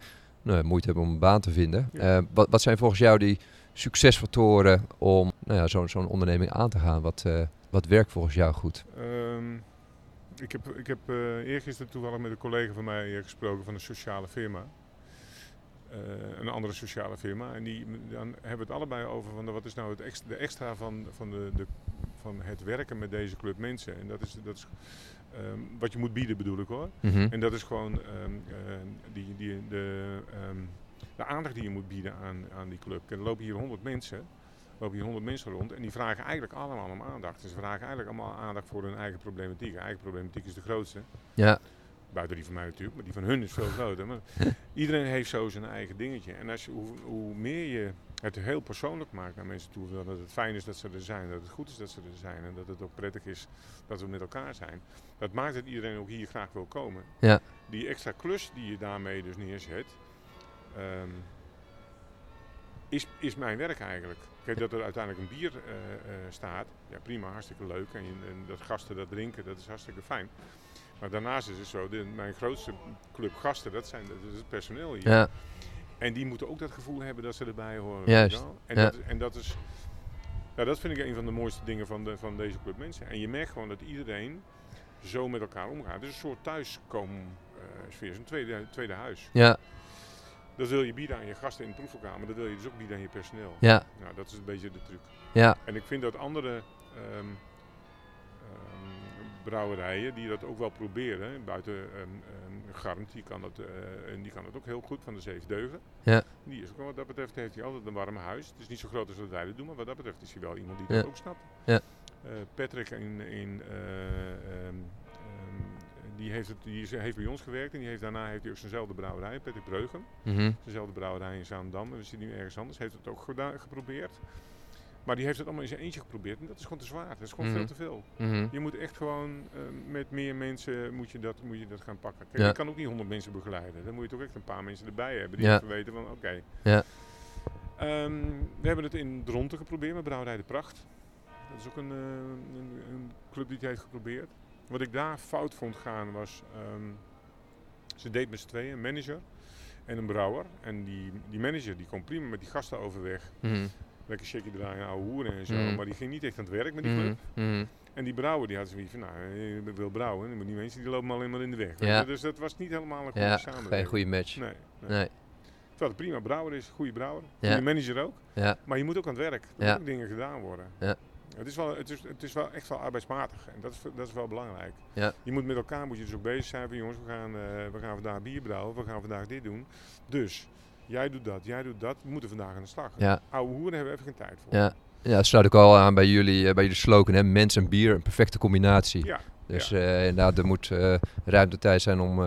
nou, moeite hebben om een baan te vinden. Ja. Wat, wat zijn volgens jou die succesfactoren om nou ja, zo'n zo'n onderneming aan te gaan? Wat, eh, wat werkt volgens jou goed? Ehm, ik heb, ik heb eh eergisteren toevallig met een collega van mij eh, gesproken van een sociale firma. Een andere sociale firma. En die, dan hebben we het allebei over van de, wat is nou het extra, de extra van, van, de, de, van het werken met deze club mensen. En dat is, dat is ehm, wat je moet bieden bedoel ik hoor. Mhm. En dat is gewoon ehm, die, die, de, de aandacht die je moet bieden aan, aan die club. Er lopen hier 100 mensen. Lopen hier 100 mensen rond en die vragen eigenlijk allemaal om aandacht. Dus ze vragen eigenlijk allemaal aandacht voor hun eigen problematiek. Eigen problematiek is de grootste. Ja, Buiten die van mij natuurlijk, maar die van hun is veel groter. Maar iedereen heeft zo zijn eigen dingetje. En als je, hoe, hoe meer je het heel persoonlijk maakt naar mensen toe, dat het fijn is dat ze er zijn, dat het goed is dat ze er zijn en dat het ook prettig is dat we met elkaar zijn. Dat maakt dat iedereen ook hier graag wil komen. Ja. Die extra klus die je daarmee dus neerzet, ehm, is, is mijn werk eigenlijk. Kijk, dat er uiteindelijk een bier eh, eh, staat, ja prima, hartstikke leuk. En, en dat gasten dat drinken, dat is hartstikke fijn. Maar daarnaast is het zo, de, mijn grootste club gasten, dat, zijn, dat is het personeel hier. Ja, En die moeten ook dat gevoel hebben dat ze erbij horen. Juist? En, ja. dat, en dat is, ja, dat vind ik een van de mooiste dingen van, de, van deze club mensen. En je merkt gewoon dat iedereen zo met elkaar omgaat. Het is een soort thuiskomen eh, sfeer, het is een tweede, tweede huis. ja, Dat wil je bieden aan je gasten in de proeflokaal, maar dat wil je dus ook bieden aan je personeel. ja, Nou, dat is een beetje de truc. ja, En ik vind dat andere ehm, ehm, brouwerijen die dat ook wel proberen, buiten Garmt, die kan, dat, eh, en die kan dat ook heel goed van de Zeven Deugen. Ja. Die is ook, wel- wat dat betreft heeft hij altijd een warm huis. Het is niet zo groot als wat wij dat doen, maar wat dat betreft is hij wel iemand die Ja. dat ook snapt. Ja. Eh, Patrick in, in, eh, die, heeft het, die is- heeft bij ons gewerkt en die heeft, daarna heeft hij ook zijnzelfde brouwerij, Patrick Breugem. mhm, Dezelfde brouwerij in Zaandam. En we zitten nu ergens anders. Heeft het ook geprobeerd. Maar die heeft het allemaal in zijn eentje geprobeerd. En dat is gewoon te zwaar. Dat is gewoon Mhm. veel te veel. mhm. Je moet echt gewoon eh, met meer mensen moet je dat, moet je dat gaan pakken. Kijk, Ja. je kan ook niet honderd mensen begeleiden. Dan moet je toch echt een paar mensen erbij hebben. Die Ja. even weten van oké. Ja. Ehm, we hebben het in Dronten geprobeerd met Brouwerij de Pracht. Dat is ook een, eh, een, een club die het heeft geprobeerd. Wat ik daar fout vond gaan was... ehm, ze deed met z'n tweeën, een manager en een brouwer. En die, die manager die kwam prima met die gasten overweg. mhm, Lekker shaky draaien, ouwe hoeren en zo. Mhm. Maar die ging niet echt aan het werk met die mhm, club. mhm. En die brouwer die had zoiets van, nou, je wil brouwen. Maar die mensen die lopen alleen maar in de weg. Ja. Dus dat was niet helemaal een goede Ja, samenwerking. geen goede match. Nee, nee. Nee, Terwijl het prima brouwer is, goede brouwer. Ja. Goede manager ook. ja, Maar je moet ook aan het werk. Er Ja. moeten ook dingen gedaan worden. Ja. Het is, wel, het, is, het is wel echt wel arbeidsmatig. En dat is, dat is wel belangrijk. Ja. Je moet met elkaar moet je dus ook bezig zijn van jongens, we gaan, eh, we gaan vandaag bier brouwen. We gaan vandaag dit doen. Dus, jij doet dat, jij doet dat. We moeten vandaag aan de slag. ja, Oude hoeren hebben we even geen tijd voor. ja. Ja, dat sluit ook al aan bij jullie, eh, bij jullie slogan, hè? mens en bier, een perfecte combinatie. Ja, Dus eh, inderdaad, er moet ruimte tijd zijn om,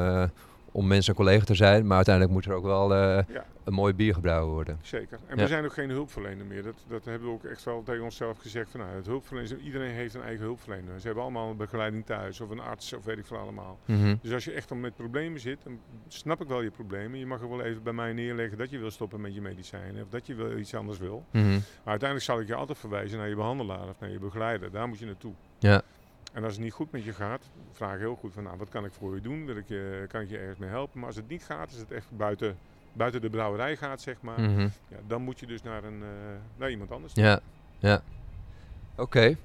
om mensen en collega te zijn, maar uiteindelijk moet er ook wel eh, ja. een mooi bier gebrouwen worden. Zeker. En Ja. we zijn ook geen hulpverlener meer. Dat, dat hebben we ook echt wel tegen onszelf gezegd. Van, nou, het hulpverlener, iedereen heeft een eigen hulpverlener. Ze hebben allemaal een begeleiding thuis of een arts of weet ik veel allemaal. Mhm. Dus als je echt al met problemen zit, dan snap ik wel je problemen. Je mag er wel even bij mij neerleggen dat je wil stoppen met je medicijnen of dat je wel iets anders wil. Mhm. Maar uiteindelijk zal ik je altijd verwijzen naar je behandelaar of naar je begeleider. Daar moet je naartoe. Ja. En als het niet goed met je gaat, vraag heel goed van nou, wat kan ik voor je doen? Wil ik je, kan ik je ergens mee helpen? Maar als het niet gaat, als het echt buiten, buiten de brouwerij gaat, zeg maar, Mhm. ja, dan moet je dus naar, een, eh, naar iemand anders. Ja, ja. Oké.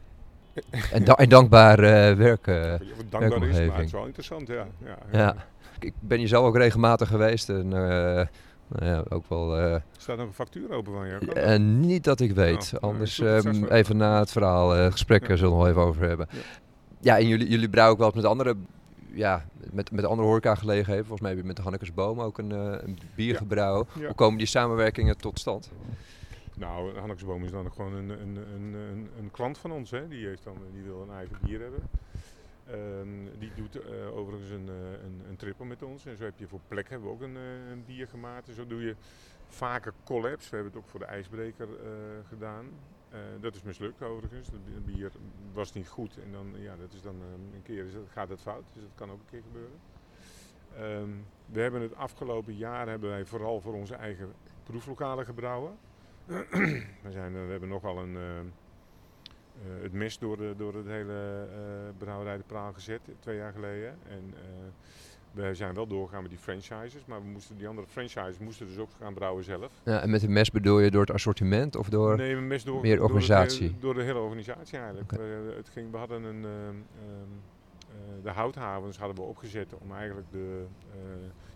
En, da- en dankbaar eh, werk. eh, het dankbaar is, maar het is wel interessant, ja. ja, ja. Ik ben hier zelf ook regelmatig geweest en eh, nou ja, ook wel... eh, Er staat nog een factuur open van je. en niet dat ik weet. Oh, nou, Anders ehm, even na het verhaal, eh, het gesprek Ja. eh, zullen we nog even over hebben. Ja. En jullie, jullie brouwen ook wel eens met andere... Ja, met, met andere horecagelegenheden. Volgens mij heb je met de Hannekesboom ook een, eh, een bier Ja. gebrouwen. Ja. Hoe komen die samenwerkingen tot stand? Nou, Hannekesboom is dan ook gewoon een, een, een, een, een klant van ons. Hè. Die, heeft dan, die wil een eigen bier hebben. Ehm, die doet eh, overigens een, eh, een, een triple met ons. En zo heb je voor plek hebben we ook een, een bier gemaakt. En zo doe je vaker collabs. We hebben het ook voor de ijsbreker gedaan. Eh, dat is mislukt overigens. Het bier was niet goed. En dan, ja, dat is dan eh, een keer is het, gaat het fout. Dus dat kan ook een keer gebeuren. Ehm, we hebben het afgelopen jaar hebben wij vooral voor onze eigen proeflokalen gebrouwen. we, zijn, eh, we hebben nogal een, het mes door, de, door het hele brouwerij de Praal gezet, twee jaar geleden. En we zijn wel doorgegaan met die franchises, maar we moesten, die andere franchises moesten dus ook gaan brouwen zelf. Ja, en met een mes bedoel je door het assortiment of door... Nee, een mes door, meer door organisatie? Door, de hele organisatie eigenlijk. Eh, het ging, we hadden een, ehm, eh, de houthavens hadden we opgezet om eigenlijk de, eh,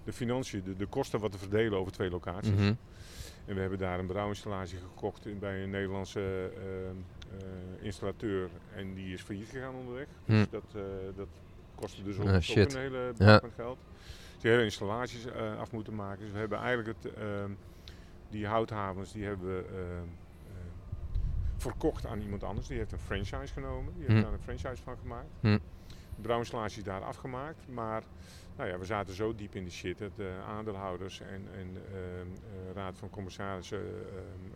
de financiën, de, de kosten wat te verdelen over twee locaties. Mhm. En we hebben daar een brouwinstallatie gekocht in, bij een Nederlandse ehm, eh, installateur. En die is failliet gegaan onderweg. Dus dat, eh, dat kostte dus ook, Ah, ook een hele bak met geld. Die hele installaties eh, af moeten maken. Dus we hebben eigenlijk het, ehm, die houthavens die hebben we ehm, ehm, verkocht aan iemand anders. Die heeft een franchise genomen. Die heeft Hm. daar een franchise van gemaakt. Hm. brouwinstallaties daar afgemaakt. Maar nou ja, we zaten zo diep in de shit dat de aandeelhouders en, en ehm, eh, raad van commissarissen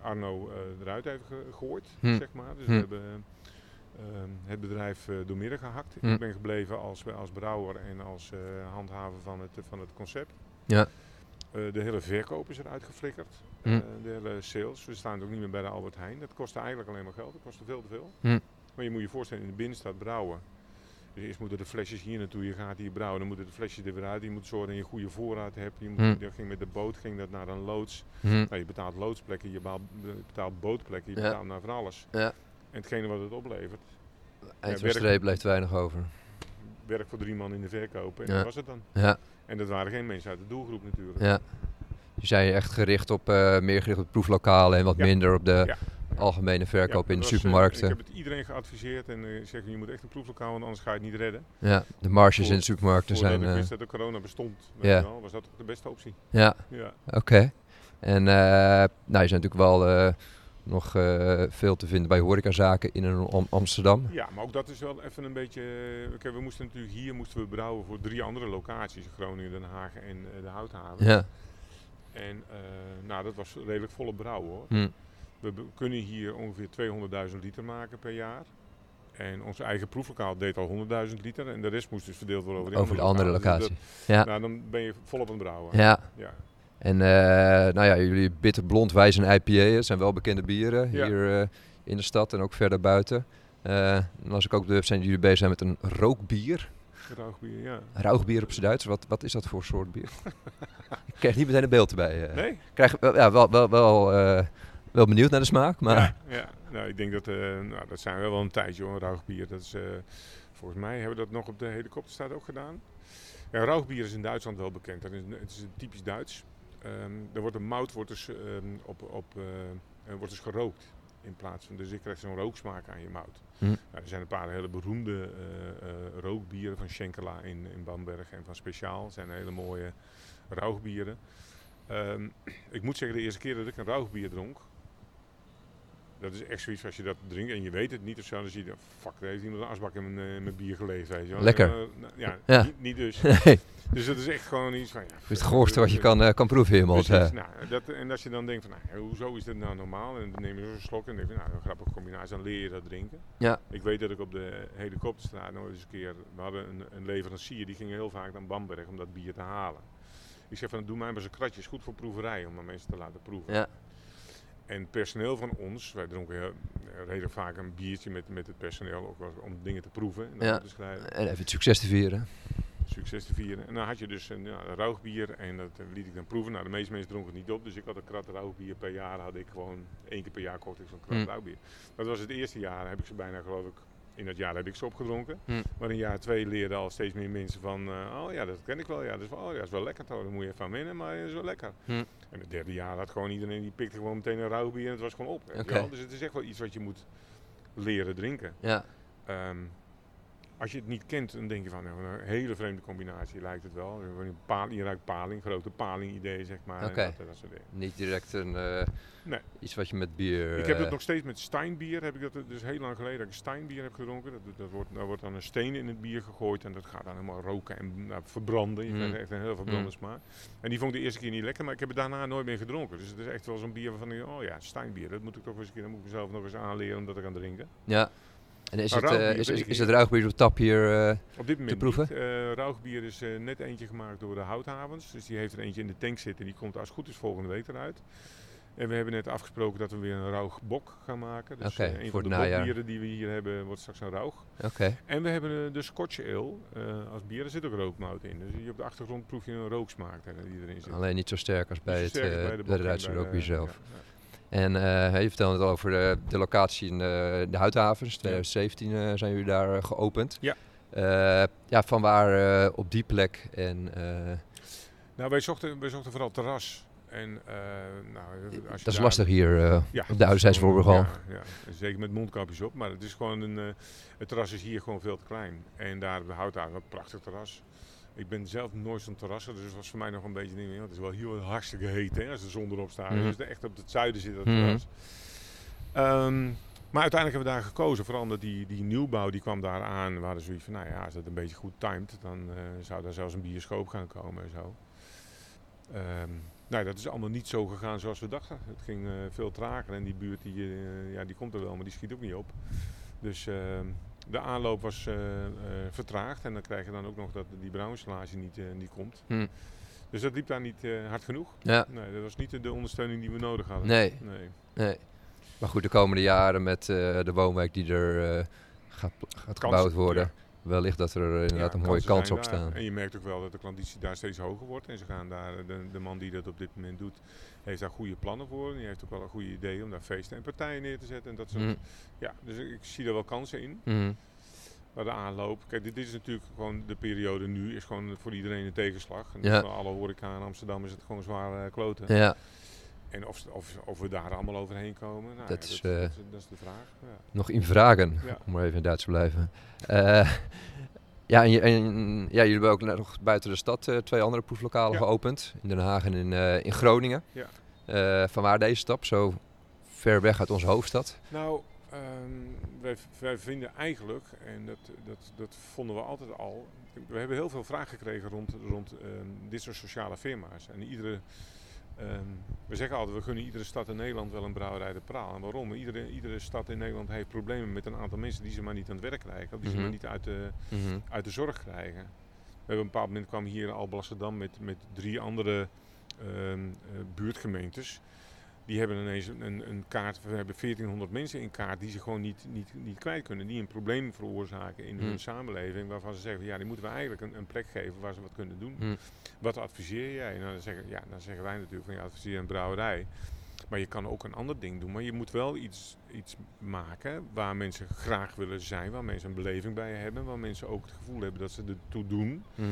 Arno eh, eruit heeft ge- gegooid, Hm. zeg maar. Dus we hebben het bedrijf uh, doormidden gehakt. Hm. Ik ben gebleven als, als brouwer en als eh, handhaver van het, van het concept. Ja. Eh, de hele verkoop is eruit geflikkerd. Hm. Eh, de hele sales. We staan ook niet meer bij de Albert Heijn. Dat kostte eigenlijk alleen maar geld. Dat kostte veel te veel. Hm. Maar je moet je voorstellen, in de binnenstad brouwen. Dus eerst moeten de flesjes hier naartoe. Je gaat hier brouwen. Dan moeten de flesjes er weer uit. Je moet zorgen dat je een goede voorraad hebt. Je moet. Dat ging met de boot ging dat naar een loods. Nou, je betaalt loodsplekken, je betaalt bootplekken. Je Ja. betaalt naar van alles. Ja. En hetgene wat het oplevert. Eind de streep bleef weinig over. Werk voor drie man in de verkoop. En Ja. dat was het dan. Ja, En dat waren geen mensen uit de doelgroep natuurlijk. ja. Je zijn echt gericht op, eh, meer gericht op proeflokalen en wat Ja. minder op de Ja. algemene verkoop Ja, in de was, eh, supermarkten. ik heb het iedereen geadviseerd en eh, ik zeg je moet echt een proeflokaal, want anders ga je het niet redden. Ja, de marges Voor- in de supermarkten Voordat zijn... ik eh, wist dat de corona bestond, weet ja. je wel, was dat de beste optie. ja, Ja. oké. En eh, nou, je zijn natuurlijk wel eh, nog eh, veel te vinden bij horecazaken in en om Amsterdam. ja, maar ook dat is wel even een beetje... eh, we moesten natuurlijk hier moesten we brouwen voor drie andere locaties. Groningen, Den Haag en eh, de Houthaven. Ja. En nou, dat was redelijk volle brouwen hoor. Hm. We kunnen hier ongeveer 200.000 liter maken per jaar. En onze eigen proeflokaal deed al 100.000 liter. En de rest moest dus verdeeld worden over, die Over de andere lokalen. Dus dat- Ja. Nou, dan ben je volop aan het brouwen. Ja. Ja. En eh, nou ja, jullie bitter blond, wijs en IPA zijn wel bekende bieren Ja. hier eh, in de stad en ook verder buiten. Eh dan als ik ook de website jullie bezig zijn met een rookbier. Rauwbier, ja. Rauwbier op z'n Duits. Wat, wat is dat voor soort bier? ik krijg niet meteen een beeld erbij. Nee? Ik krijg wel, ja, wel, wel, wel, wel benieuwd naar de smaak, maar Ja, ja. Nou, ik denk dat, eh, nou, dat zijn we wel een tijdje hoor, rauwbier. Dat is, volgens mij hebben we dat nog op de helikopterstraat ook gedaan. Ja, rauwbier is in Duitsland wel bekend. Dat is, het is typisch Duits. Ehm er wordt een mout wordt dus, ehm, op, op, eh, wordt dus gerookt in plaats van. Dus je krijgt zo'n rooksmaak aan je mout. Hm. Nou, er zijn een paar hele beroemde eh, eh, rookbieren van Schenkela in, in Bamberg en van Speciaal. Dat zijn hele mooie rauwbieren. Ehm, ik moet zeggen, de eerste keer dat ik een rauwbier dronk, dat is echt zoiets als je dat drinkt en je weet het niet of zo, dan zie je, fuck, daar heeft iemand een asbak in mijn, eh, mijn bier geleefd, weet je wel. Lekker. En, eh, nou, ja, Ja. Niet, niet dus. nee, Dus dat is echt gewoon iets van, ja. het is het goorste wat je kan, eh, kan proeven. Precies, eh. nou, dat, en als je dan denkt van, nou, hoezo is dit nou normaal? En dan neem je zo'n slok en denk je, nou, een grappige combinatie, dan leer je dat drinken. Ja. Ik weet dat ik op de helikopterstraat nog eens een keer, we hadden een, een leverancier, die ging heel vaak naar Bamberg om dat bier te halen. Ik zeg van, doe mij maar eens een kratje, is goed voor proeverij, om aan mensen te laten proeven. Ja. En personeel van ons, wij dronken heel, redelijk vaak een biertje met, met het personeel, ook wel om dingen te proeven en Ja. te schrijven En even het succes te vieren. succes te vieren. En dan had je dus een, ja, rauwbier en dat eh, liet ik dan proeven. Nou, de meeste mensen dronken het niet op, dus ik had een krat rauwbier per jaar. Had ik gewoon één keer per jaar kocht ik zo'n krat rauwbier. Dat was het eerste jaar, heb ik ze bijna geloof ik, in dat jaar heb ik ze opgedronken. Hmm. Maar in jaar twee leerden al steeds meer mensen van, eh, oh ja, dat ken ik wel, ja, dat is wel, oh, ja, dat is wel lekker toch, daar moet je van winnen, maar het is wel lekker. Hmm. En het derde jaar had gewoon iedereen, die pikte gewoon meteen een rauwbier en het was gewoon op. wel. Dus het is echt wel iets wat je moet leren drinken. Ja. Ehm, als je het niet kent, dan denk je van nou, een hele vreemde combinatie lijkt het wel. Je paling, je ruikt paling, grote paling idee zeg maar. en Oké. Dat, dat soort dingen. Niet direct een, eh, Nee. iets wat je met bier... ik heb eh, het nog steeds met Steinbier, heb ik dat dus heel lang geleden dat ik Steinbier heb gedronken. Dat, dat wordt, daar wordt dan een steen in het bier gegooid en dat gaat dan helemaal roken en nou, verbranden. Je Mm. krijgt echt een heel verbrande Mm. smaak. En die vond ik de eerste keer niet lekker, maar ik heb het daarna nooit meer gedronken. Dus het is echt wel zo'n bier waarvan ik, oh ja, Steinbier, dat moet ik toch eens een keer, dan moet ik mezelf nog eens aanleren om dat te gaan drinken. Ja. En is Maar het, eh, is, is, het ruigbier op tap hier... eh, Op dit moment proeven? niet. Eh, Rauwbier is net eentje gemaakt door de Houthavens. Dus die heeft er eentje in de tank zitten. Die komt als het goed is volgende week eruit. En we hebben net afgesproken dat we weer een rauwbok gaan maken. Dus eh, een voor van de bokbieren die we hier hebben wordt straks een rauw. En we hebben de Scotch Ale als bier. Er zit ook rookmout in. Dus hier op de achtergrond proef je een rooksmaak die erin zit. Alleen niet zo sterk als bij het, bij de bij Duitse rookbier zelf. ja, ja. En eh, je vertelde het al over de, de locatie in de, de Houthavens. 2017 eh, zijn jullie daar eh, geopend. Ja. Eh, ja, van waar eh, op die plek en... eh, Nou, wij zochten, wij zochten vooral terras. En, eh, nou, als je dat is lastig hier eh, Ja, op de Voorburghal. Ja, ja, zeker met mondkapjes op. Maar het is gewoon een. eh, het terras is hier gewoon veel te klein. En daar de houthaven, een prachtig terras. Ik ben zelf nooit zo'n terrassen, dus het was voor mij nog een beetje ding. want Het is wel heel hartstikke heet hè, als de zon erop staat. Mhm. Dus echt op het zuiden zit dat terras. Ehm, Maar uiteindelijk hebben we daar gekozen, vooral omdat die, die nieuwbouw die kwam daar aan. We hadden zoiets van, nou ja, als het een beetje goed timed, dan eh, zou daar zelfs een bioscoop gaan komen en zo. Ehm, nou, dat is allemaal niet zo gegaan zoals we dachten. Het ging eh, veel trager en die buurt die, eh, ja, die komt er wel, maar die schiet ook niet op. Dus ehm, de aanloop was eh, eh, vertraagd en dan krijg je dan ook nog dat die brouwinstallatie niet, eh, niet komt. Hm. Dus dat liep daar niet hard genoeg. Ja, Nee, dat was niet de, de ondersteuning die we nodig hadden. nee, Nee. nee. Maar goed, de komende jaren met de woonwijk die er gaat, gebouwd worden, ja. Wellicht dat er eh, inderdaad Ja, een mooie kans op daar. staan. En je merkt ook wel dat de klanditie daar steeds hoger wordt. En ze gaan daar, de, de man die dat op dit moment doet, heeft daar goede plannen voor. En die heeft ook wel een goede idee om daar feesten en partijen neer te zetten. En dat soort, Hm. ja, dus ik zie er wel kansen in. Mhm. Maar de aanloop, kijk, dit is natuurlijk gewoon de periode nu, is gewoon voor iedereen een tegenslag. En Ja. alle horeca in Amsterdam is het gewoon zwaar eh, kloten. Ja, En of, of, of we daar allemaal overheen komen, nou, Dat ja, is, dat, eh, dat, dat is de vraag. Ja. nog in vragen, Ja. om maar even in Duits te blijven. Eh, ja, en, ja, jullie hebben ook nog buiten de stad eh, twee andere proeflokalen geopend. In Den Haag en in, eh, in Groningen. Ja. Eh, vanwaar deze stap, zo ver weg uit onze hoofdstad? Nou, ehm, wij, wij vinden eigenlijk, en dat, dat, dat vonden we altijd al, we hebben heel veel vragen gekregen rond, rond ehm, dit soort sociale firma's. En iedere, ehm, we zeggen altijd, we gunnen iedere stad in Nederland wel een brouwerij de praal. En waarom? Iedere, iedere stad in Nederland heeft problemen met een aantal mensen die ze maar niet aan het werk krijgen. Of die ze Mhm. maar niet uit de, uit de zorg krijgen. We hebben op een bepaald moment kwam hier Alblasserdam met, met drie andere ehm, eh, buurtgemeentes. Die hebben ineens een, een kaart, we hebben 1400 mensen in kaart die ze gewoon niet, niet, niet kwijt kunnen. Die een probleem veroorzaken in Hmm. hun samenleving. Waarvan ze zeggen, ja die moeten we eigenlijk een, een plek geven waar ze wat kunnen doen. Hm. Wat adviseer jij? Nou, dan, zeggen, ja, dan zeggen wij natuurlijk van ja, adviseer een brouwerij. Maar je kan ook een ander ding doen. Maar je moet wel iets, iets maken waar mensen graag willen zijn. Waar mensen een beleving bij hebben. Waar mensen ook het gevoel hebben dat ze ertoe doen. Mhm.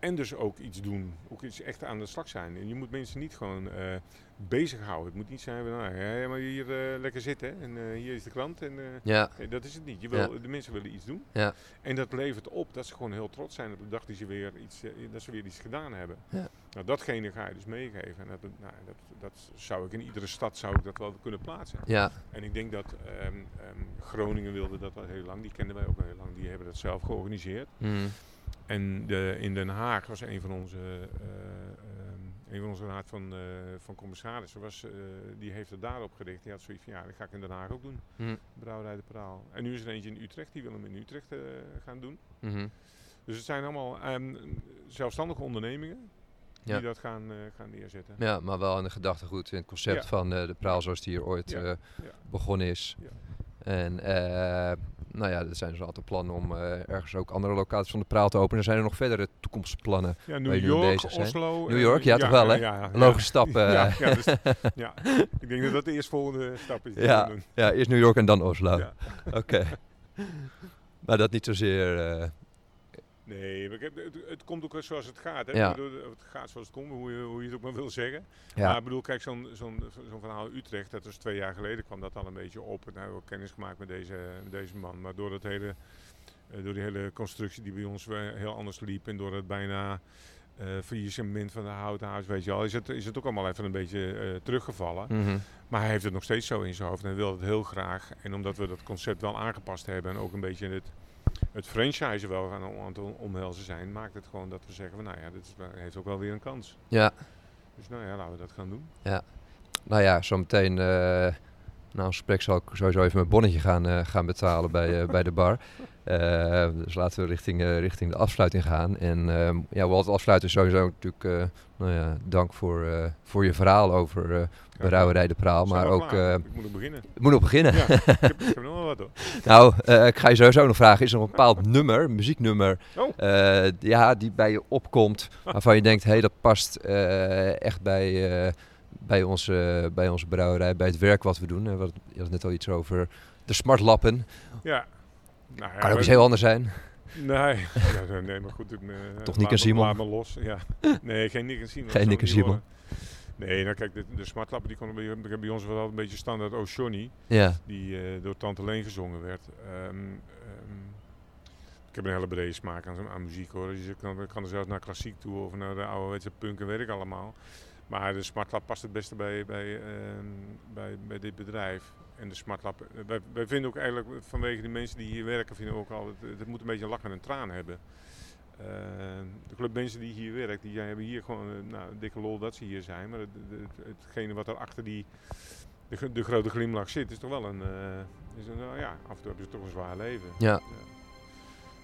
En dus ook iets doen. Ook iets echt aan de slag zijn. En je moet mensen niet gewoon eh bezighouden. Het moet niet zijn van, nou, ja, maar hier eh, lekker zitten. En eh, hier is de krant. En, Ja, nee, dat is het niet. Je wil, De mensen willen iets doen. Ja. En dat levert op dat ze gewoon heel trots zijn op de dag dat, ze weer iets, dat ze weer iets gedaan hebben. Ja. Nou, datgene ga je dus meegeven. En dat, nou, dat, dat zou ik in iedere stad zou ik dat wel kunnen plaatsen. ja, En ik denk dat ehm, ehm, Groningen wilde dat al heel lang. Die kenden wij ook al heel lang. Die hebben dat zelf georganiseerd. Mhm. En de, in Den Haag was een van onze, ehm, een van onze raad van, eh, van commissarissen, was, die heeft het daarop gericht. Die had zoiets van, ja, dat ga ik in Den Haag ook doen. Mhm. Brouwerij de Praal. En nu is er eentje in Utrecht, die wil hem in Utrecht gaan doen. Mhm. Dus het zijn allemaal ehm, zelfstandige ondernemingen Ja. die dat gaan, gaan neerzetten. ja, maar wel in de gedachtegoed in het concept Ja. van de praal zoals die hier ooit Ja, begonnen is. Ja. En nou ja, er zijn dus aantal plannen om eh, ergens ook andere locaties van de praal te openen. Zijn er nog verdere toekomstplannen? Ja, New York, bezig zijn. Oslo. New eh, York? Ja, toch wel, hè? Ja, logische stap. eh. Ja, ja, dus- ja, ik denk dat dat de eerstvolgende stap is. Ja. doen. Ja, eerst New York en dan Oslo. Oké. maar dat niet zozeer. Eh, Nee, maar ik heb- het, het komt ook wel zoals het gaat. Hè? Ja. Ik bedoel, Het gaat zoals het komt, hoe je, hoe je het ook maar wil zeggen. ja. Maar ik bedoel, kijk, zo'n zo'n zo'n verhaal Utrecht, dat was twee jaar geleden, kwam dat al een beetje op. En hebben we kennis gemaakt met deze, met deze man. Maar door, dat hele, eh, door die hele constructie die bij ons weer heel anders liep en door het bijna eh faillissement van de houten huis, weet je wel, is het, is het ook allemaal even een beetje eh, teruggevallen. Mhm. Maar hij heeft het nog steeds zo in zijn hoofd en hij wil het heel graag. En omdat we dat concept wel aangepast hebben en ook een beetje het, het franchise wel gaan om, aan het omhelzen zijn, maakt het gewoon dat we zeggen van nou ja, dit is, heeft ook wel weer een kans. Ja, Dus nou ja, laten we dat gaan doen. nou ja, zometeen. Na ons gesprek zal ik sowieso even mijn bonnetje gaan, eh, gaan betalen bij, eh, bij de bar. Eh, dus laten we richting, richting de afsluiting gaan. En ehm ja, wat afsluiten sowieso natuurlijk. nou ja, dank voor, voor je verhaal over eh Brouwerij de Praal. Maar we ook. ik moet nog beginnen. ik moet nog beginnen. Ja, ik, heb, ik heb nog wel wat hoor. Nou, ik ga je sowieso nog vragen, is er een bepaald nummer, muzieknummer, Oh. ja, die bij je opkomt, waarvan je denkt, hé, hey, dat past echt bij, bij, onze, bij onze brouwerij, bij het werk wat we doen. Wat, je had net al iets over de smartlappen. Ja. Nou, ja, kan ook iets heel anders zijn. Nee, ja, nee, maar goed. Ik, me- Toch laat Nick en me- Simon? Laat me los. Ja. Nee, geen Nick en Simon. Geen Nick en Simon. niet. Nee, nou kijk, de, de smartlappen die konden bij, bij ons wel een beetje standaard Oshoni. Ja, die eh, door Tante Leen gezongen werd. Ehm, ehm, ik heb een hele brede smaak aan, aan muziek hoor. Dus ik kan, ik kan er zelfs naar klassiek toe of naar de ouderwetse punk en weet ik allemaal. Maar de smartlap past het beste bij, bij, ehm, bij, bij dit bedrijf. en de Smart Lab. eh, Wij, wij vinden ook eigenlijk vanwege de mensen die hier werken, vinden ook al, het, het moet een beetje een lach en een traan hebben. Eh, de club mensen die hier werken, die hebben hier gewoon eh, nou, een dikke lol dat ze hier zijn. Maar het, het, hetgene wat er achter die, de grote glimlach zit, is toch wel een, eh, is een nou ja, af en toe hebben ze toch een zwaar leven. Ja.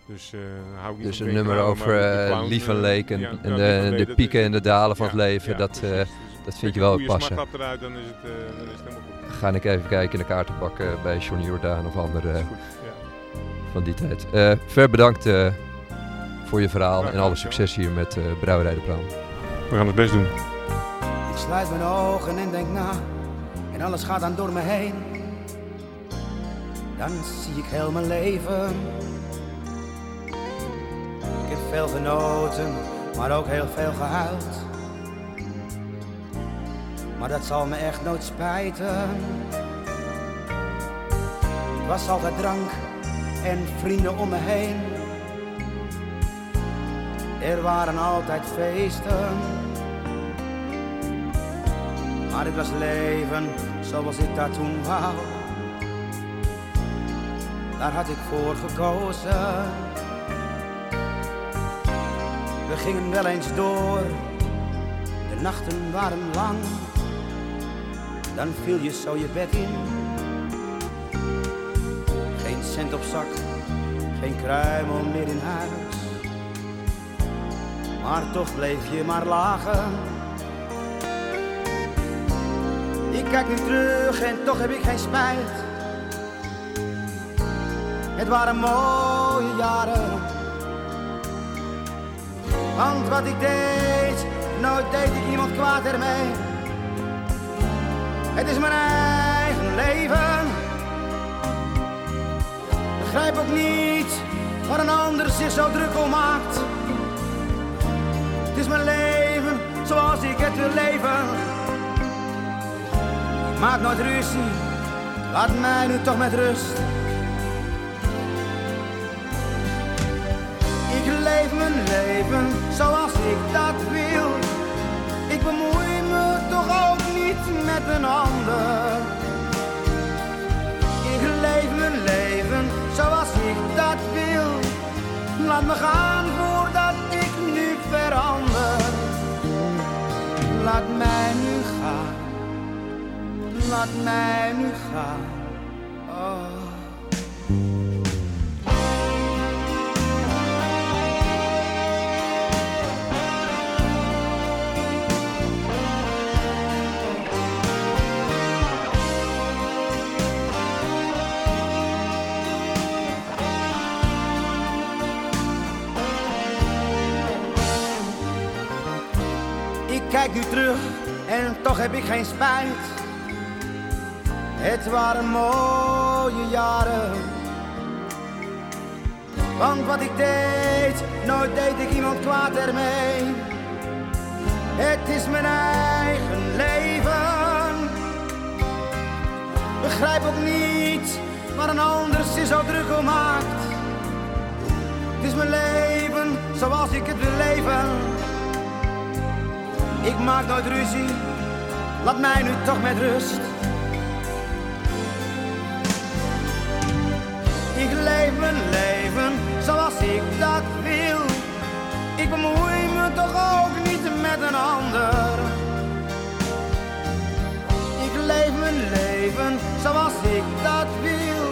Dus, eh, hou ik niet Dus een nummer maar over eh, clown, lief en eh, leek en, ja, en ja, de, de pieken en de dalen van ja, het leven. ja, dat, eh, Dus dat vind je wel passen. smartlap eruit, dan is het, eh, dan is het helemaal goed. Ga ik even kijken in de kaartenbak eh, bij Johnny Jordaan of andere eh, ja. van die tijd. Eh, ver bedankt eh, voor je verhaal Graag en alle succes hier met eh Brouwerij de Praal. We gaan het best doen. Ik sluit mijn ogen en denk na, en alles gaat dan door me heen. Dan zie ik heel mijn leven. Ik heb veel genoten, maar ook heel veel gehuild. Maar dat zal me echt nooit spijten. Het was altijd drank en vrienden om me heen. Er waren altijd feesten. Maar dit was leven zoals ik dat toen wou. Daar had ik voor gekozen. We gingen wel eens door, de nachten waren lang. Dan viel je zo je bed in. Geen cent op zak, geen kruimel meer in huis. Maar toch bleef je maar lachen. Ik kijk nu terug en toch heb ik geen spijt. Het waren mooie jaren. Want wat ik deed, nooit deed ik iemand kwaad ermee. Het is mijn eigen leven. Begrijp ook niet waar een ander zich zo druk om maakt. Het is mijn leven zoals ik het wil leven. Maak nooit ruzie, laat mij nu toch met rust. Leef mijn leven zoals ik dat wil. Ik bemoei me toch ook niet met een ander. Ik leef mijn leven zoals ik dat wil. Laat me gaan voordat ik nu verander. Laat mij nu gaan. Laat mij nu gaan. Kijk nu terug en toch heb ik geen spijt. Het waren mooie jaren. Want wat ik deed, nooit deed ik iemand kwaad ermee. Het is mijn eigen leven. Begrijp ook niet waar een ander zich zo druk om maakt. Het is mijn leven zoals ik het wil leven. Ik maak nooit ruzie, laat mij nu toch met rust. Ik leef mijn leven zoals ik dat wil. Ik bemoei me toch ook niet met een ander. Ik leef mijn leven zoals ik dat wil.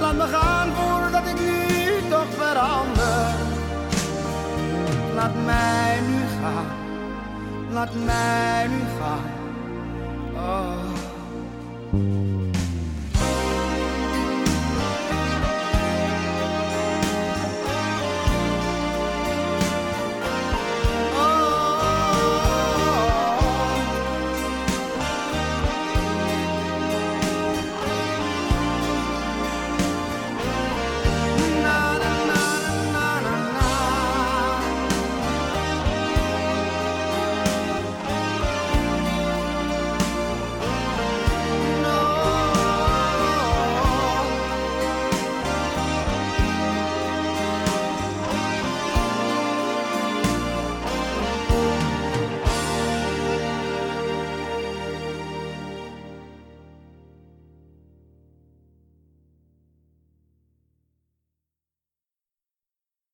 Laat me gaan voordat ik nu toch verander. Laat mij nu gaan. Laat mij nu gaan. Oh.